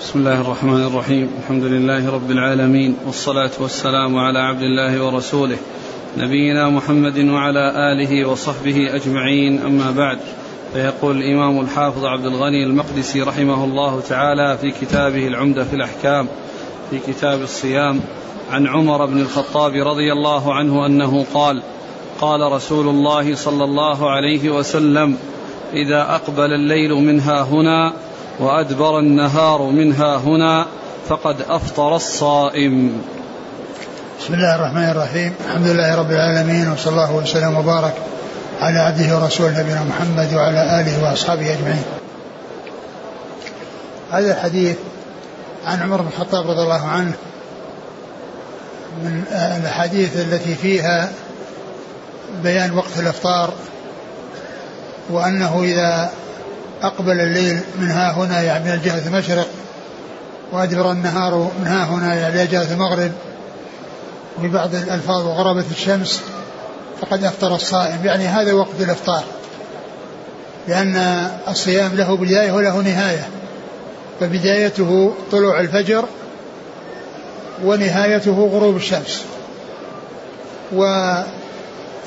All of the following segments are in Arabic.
بسم الله الرحمن الرحيم. الحمد لله رب العالمين والصلاة والسلام على عبد الله ورسوله نبينا محمد وعلى آله وصحبه أجمعين. أما بعد فيقول الإمام الحافظ عبد الغني المقدسي رحمه الله تعالى في كتابه العمدة في الأحكام في كتاب الصيام عن عمر بن الخطاب رضي الله عنه أنه قال قال رسول الله صلى الله عليه وسلم إذا أقبل الليل منها هنا وأدبر النهار منها هنا فقد أفطر الصائم. بسم الله الرحمن الرحيم. الحمد لله رب العالمين وصلى الله وسلم وبارك على عبده ورسوله نبينا محمد وعلى آله وأصحابه أجمعين. هذا الحديث عن عمر بن الخطاب رضي الله عنه من الأحاديث التي فيها بيان وقت الإفطار وأنه إذا أقبل الليل من ها هنا يعني من جهة المشرق وأدبر النهار من ها هنا يعني جهة المغرب. وفي بعض الألفاظ وغربت الشمس فقد أفطر الصائم. يعني هذا وقت الإفطار لأن الصيام له بداية وله نهاية. فبدايته طلوع الفجر ونهايته غروب الشمس.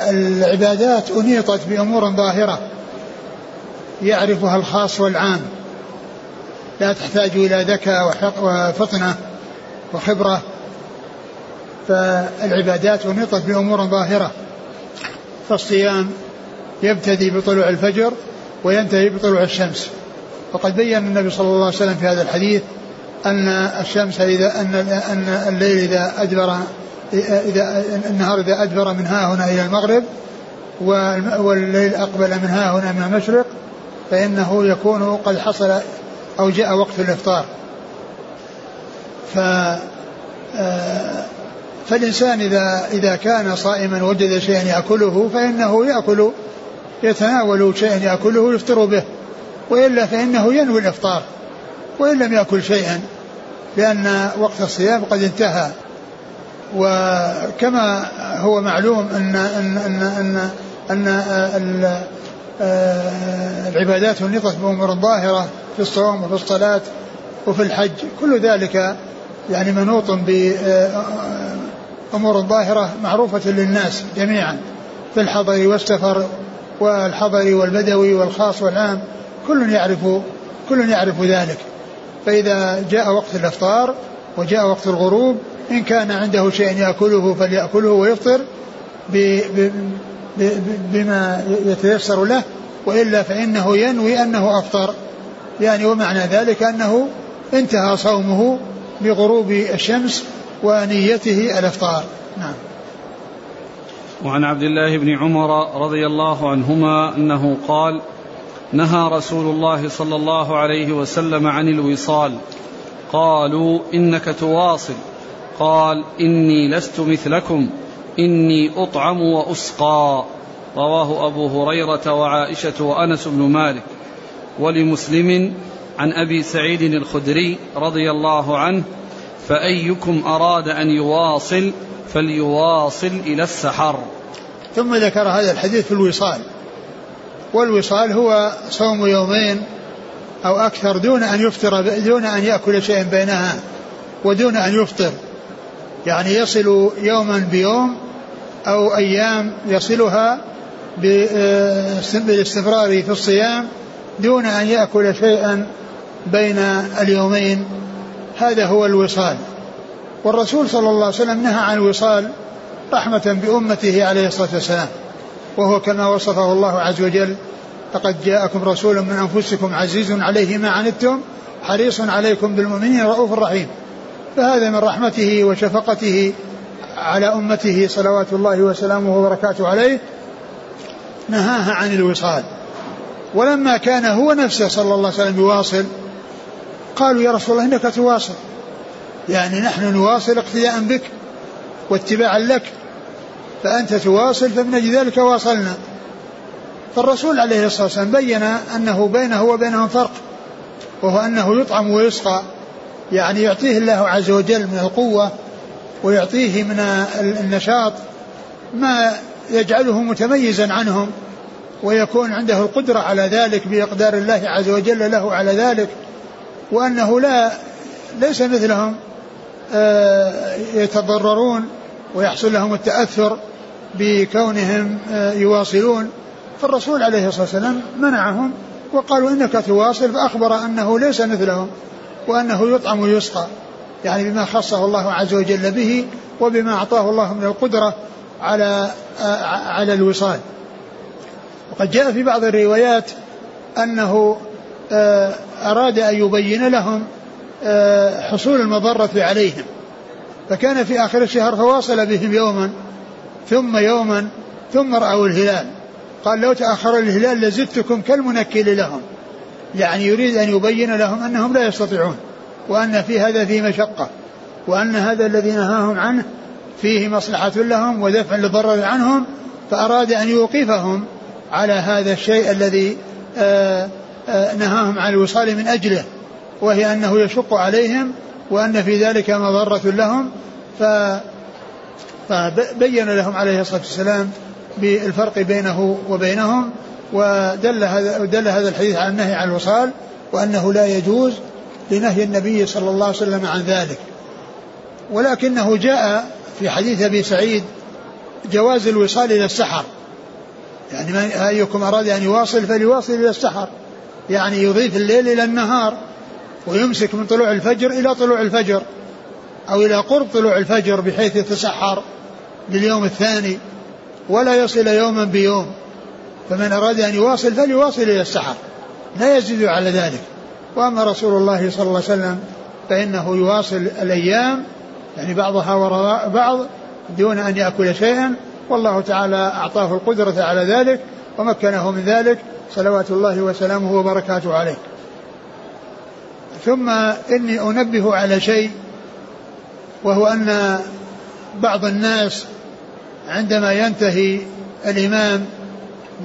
والعبادات أنيطت بأمور ظاهرة. يعرفها الخاص والعام. لا تحتاج إلى ذكاء وفطنة وخبرة. فالعبادات أنيطت بأمور ظاهرة. فالصيام يبتدي بطلوع الفجر وينتهي بطلوع الشمس. وقد بين النبي صلى الله عليه وسلم في هذا الحديث أن الشمس إذا أن أن الليل إذا أدبر إذا النهار إذا أدبر من ها هنا إلى المغرب والليل أقبل من ها هنا من المشرق فإنه يكون قد حصل أو جاء وقت الإفطار. ف فالإنسان إذا إذا كان صائما وجد شيئا يأكله فإنه يأكل يتناول شيئا يأكله يفطر به. وإلا فإنه ينوي الإفطار وإن لم يأكل شيئا لأن وقت الصيام قد انتهى. وكما هو معلوم أن أن أن أن, أن العبادات نطت بأمور ظاهرة في الصوم وفي الصلاة وفي الحج كل ذلك يعني منوط بأمور ظاهرة معروفة للناس جميعا في الحضر والسفر والحضر والبدوي والخاص والعام كل يعرف كل يعرف ذلك. فإذا جاء وقت الإفطار وجاء وقت الغروب إن كان عنده شيء يأكله فليأكله ويفطر بما يتيسر له وإلا فإنه ينوي أنه أفطر. يعني ومعنى ذلك أنه انتهى صومه بغروب الشمس ونيته الإفطار. نعم. وعن عبد الله بن عمر رضي الله عنهما أنه قال نهى رسول الله صلى الله عليه وسلم عن الوصال. قالوا إنك تواصل. قال إني لست مثلكم. إني أطعم وأسقى. رواه أبو هريرة وعائشة وأنس بن مالك. ولمسلم عن أبي سعيد الخدري رضي الله عنه فأيكم أراد أن يواصل فليواصل إلى السحر. ثم ذكر هذا الحديث في الوصال. والوصال هو صوم يومين أو أكثر دون أن يفطر دون أن يأكل شيئا بينها ودون أن يفطر. يعني يصل يوما بيوم أو أيام يصلها بالاستمرار في الصيام دون أن يأكل شيئا بين اليومين. هذا هو الوصال. والرسول صلى الله عليه وسلم نهى عن الوصال رحمة بأمته عليه الصلاة والسلام وهو كما وصفه الله عز وجل لقد جاءكم رسول من أنفسكم عزيز عليه ما عنتم حريص عليكم بالمؤمنين رؤوف رحيم. فهذا من رحمته وشفقته على أمته صلوات الله وسلامه وبركاته عليه نهاها عن الوصال. ولما كان هو نفسه صلى الله عليه وسلم يواصل قالوا يا رسول الله إنك تواصل. يعني نحن نواصل اقتداء بك واتباعا لك فأنت تواصل فمن أجل ذلك واصلنا. فالرسول عليه الصلاة والسلام بين أنه بينه وبينهم فرق وهو أنه يطعم ويسقى يعني يعطيه الله عز وجل من القوة ويعطيه من النشاط ما يجعله متميزا عنهم ويكون عنده القدرة على ذلك بإقدار الله عز وجل له على ذلك وأنه لا ليس مثلهم آه، يتضررون ويحصل لهم التأثر بكونهم آه، يواصلون. فالرسول عليه الصلاة والسلام منعهم وقالوا إنك تواصل فأخبر أنه ليس مثلهم وأنه يطعم ويسقى. يعني بما خصه الله عز وجل به وبما أعطاه الله من القدرة على على الوصال. وقد جاء في بعض الروايات أنه آه، أراد أن يبين لهم آه، حصول المضرة عليهم. فكان في آخر الشهر فواصل بهم يوما ثم يوما ثم رأوا الهلال. قال لو تأخر الهلال لزدتكم كالمنكل لهم. يعني يريد أن يبين لهم أنهم لا يستطيعون. وأن في هذا فيه مشقة وأن هذا الذي نهاهم عنه فيه مصلحة لهم ودفع للضرر عنهم فأراد أن يوقفهم على هذا الشيء الذي آه، آه، نهاهم عن الوصال من أجله وهي أنه يشق عليهم وأن في ذلك مضرة لهم ف فبين لهم عليه الصلاة والسلام بالفرق بينه وبينهم ودل هذا ودل هذا الحديث على النهي عن الوصال وأنه لا يجوز لنهي النبي صلى الله عليه وسلم عن ذلك. ولكنه جاء في حديث أبي سعيد جواز الوصال إلى السحر. يعني من أيكم أراد أن يواصل فليواصل إلى السحر. يعني يضيف الليل إلى النهار ويمسك من طلوع الفجر إلى طلوع الفجر أو إلى قرب طلوع الفجر بحيث يتسحر لليوم الثاني ولا يصل يوما بيوم. فمن أراد أن يواصل فليواصل إلى السحر. لا يزيد على ذلك. وأما رسول الله صلى الله عليه وسلم فإنه يواصل الأيام يعني بعضها وراء بعض دون أن يأكل شيئا. والله تعالى أعطاه القدرة على ذلك ومكنه من ذلك صلوات الله وسلامه وبركاته عليه. ثم إني أنبه على شيء وهو أن بعض الناس عندما ينتهي الإمام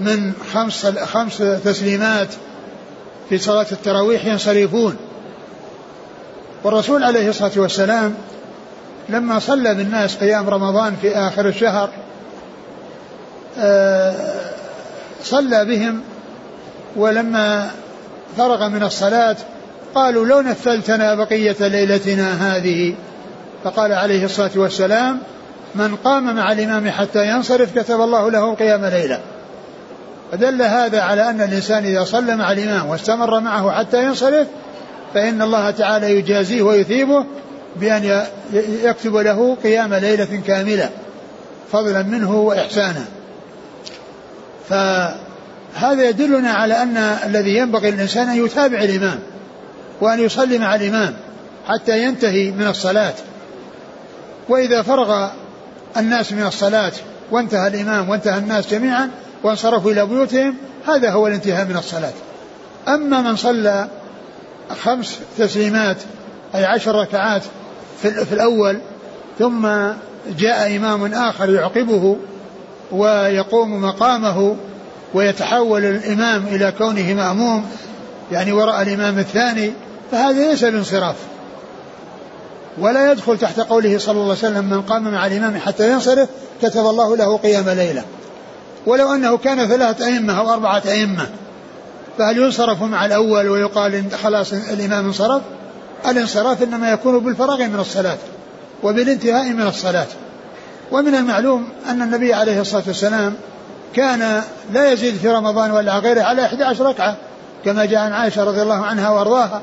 من خمس خمس تسليمات في صلاة التراويح ينصرفون. والرسول عليه الصلاة والسلام لما صلى بالناس قيام رمضان في آخر الشهر آه، صلى بهم ولما فرغ من الصلاة قالوا لو نفلتنا بقية ليلتنا هذه. فقال عليه الصلاة والسلام من قام مع الإمام حتى ينصرف كتب الله له قيام ليلة. فدل هذا على أن الإنسان إذا صلى مع الإمام واستمر معه حتى ينصرف فإن الله تعالى يجازيه ويثيبه بأن يكتب له قيام ليلة كاملة فضلا منه وإحسانا فهذا يدلنا على أن الذي ينبغي للإنسان أن يتابع الإمام وأن يصلي مع الإمام حتى ينتهي من الصلاة. وإذا فرغ الناس من الصلاة وانتهى الإمام وانتهى الناس جميعا وانصرفوا إلى بيوتهم هذا هو الانتهاء من الصلاة. أما من صلى خمس تسليمات أي عشر ركعات في الأول ثم جاء إمام آخر يعقبه ويقوم مقامه ويتحول الإمام إلى كونه مأموم يعني وراء الإمام الثاني فهذا ليس بانصراف ولا يدخل تحت قوله صلى الله عليه وسلم من قام مع الإمام حتى ينصرف كتب الله له قيام ليلة. ولو أنه كان ثلاثة أئمة أو أربعة أئمة فهل ينصرف مع الأول ويقال خلاص الإمام انصرف؟ الانصراف إنما يكون بالفراغ من الصلاة وبالانتهاء من الصلاة. ومن المعلوم أن النبي عليه الصلاة والسلام كان لا يزيد في رمضان ولا غيره على 11 ركعة كما جاء عن عائشة رضي الله عنها وأرضاها.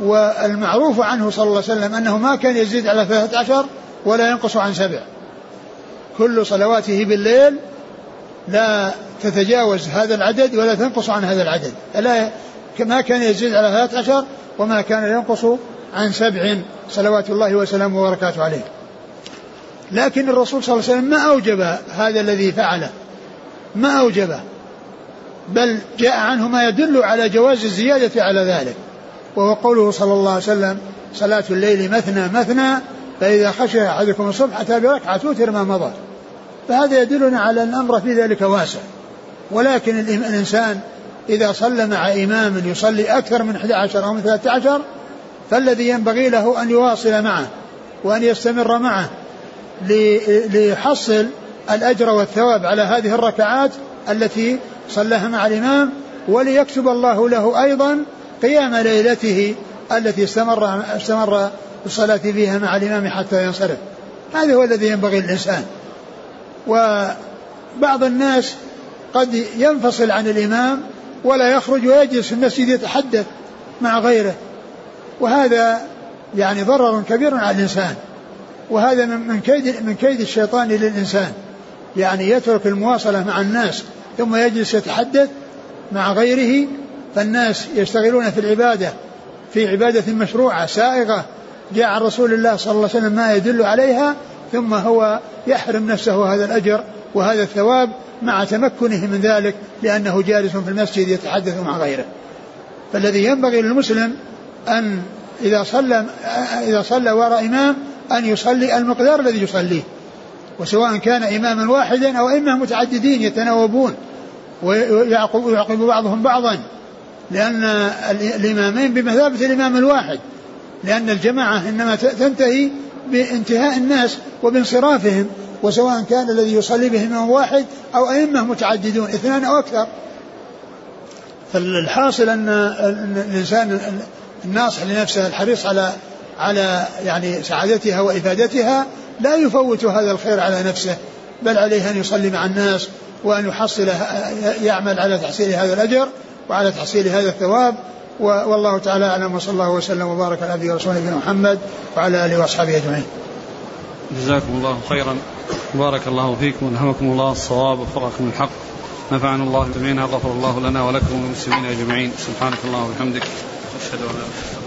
والمعروف عنه صلى الله عليه وسلم أنه ما كان يزيد على 13 ولا ينقص عن سبع. كل صلواته بالليل لا تتجاوز هذا العدد ولا تنقص عن هذا العدد. لا ما كان يزيد على 13 وما كان ينقص عن سبع صلوات الله وسلامه وبركاته عليه. لكن الرسول صلى الله عليه وسلم ما أوجب هذا الذي فعله ما أوجبه بل جاء عنه ما يدل على جواز الزيادة على ذلك. وهو قوله صلى الله عليه وسلم صلاة الليل مثنى مثنى فإذا خشي أحدكم الصبح أتى بركعة توتر ما مضى. فهذا يدلنا على أن الأمر في ذلك واسع. ولكن الإنسان إذا صلى مع إمام يصلي أكثر من 11 أو من 13 فالذي ينبغي له أن يواصل معه وأن يستمر معه ليحصل الأجر والثواب على هذه الركعات التي صلىها مع الإمام وليكتب الله له أيضا قيام ليلته التي استمر استمر الصلاة فيها مع الإمام حتى ينصرف. هذا هو الذي ينبغي للإنسان. وبعض الناس قد ينفصل عن الإمام ولا يخرج ويجلس في المسجد يتحدث مع غيره. وهذا يعني ضرر كبير على الإنسان. وهذا من كيد من كيد الشيطان للإنسان. يعني يترك المواصلة مع الناس ثم يجلس يتحدث مع غيره فالناس يشتغلون في العبادة في عبادة مشروعة سائغة. جاء عن رسول الله صلى الله عليه وسلم ما يدل عليها ثم هو يحرم نفسه هذا الأجر وهذا الثواب مع تمكنه من ذلك لأنه جالس في المسجد يتحدث مع غيره. فالذي ينبغي للمسلم أن إذا صلى إذا صلى وراء إمام أن يصلي المقدار الذي يصليه. وسواء كان إماما واحدا أو إمام متعددين يتناوبون ويعقب يعقب بعضهم بعضا. لأن الإمامين بمثابة الإمام الواحد. لأن الجماعة إنما تنتهي بانتهاء الناس وبانصرافهم وسواء كان الذي يصلي به إمام واحد أو أئمة متعددون اثنان أو أكثر. فالحاصل أن الإنسان الناصح لنفسه الحريص على على يعني سعادتها وإفادتها لا يفوت هذا الخير على نفسه بل عليه أن يصلي مع الناس وأن يحصل يعمل على تحصيل هذا الأجر وعلى تحصيل هذا الثواب والله تعالى أعلم وصلى الله وسلم وبارك على نبينا ورسوله نبينا محمد وعلى آله وأصحابه أجمعين. جزاكم الله خيرا. بارك الله فيكم والهمكم الله. الصواب وفقكم الحق. نفعنا الله جميعا غفر الله لنا ولكم وللمسلمين أجمعين. سبحانك اللهم وبحمدك. أشهد أن لا إله إلا أنت.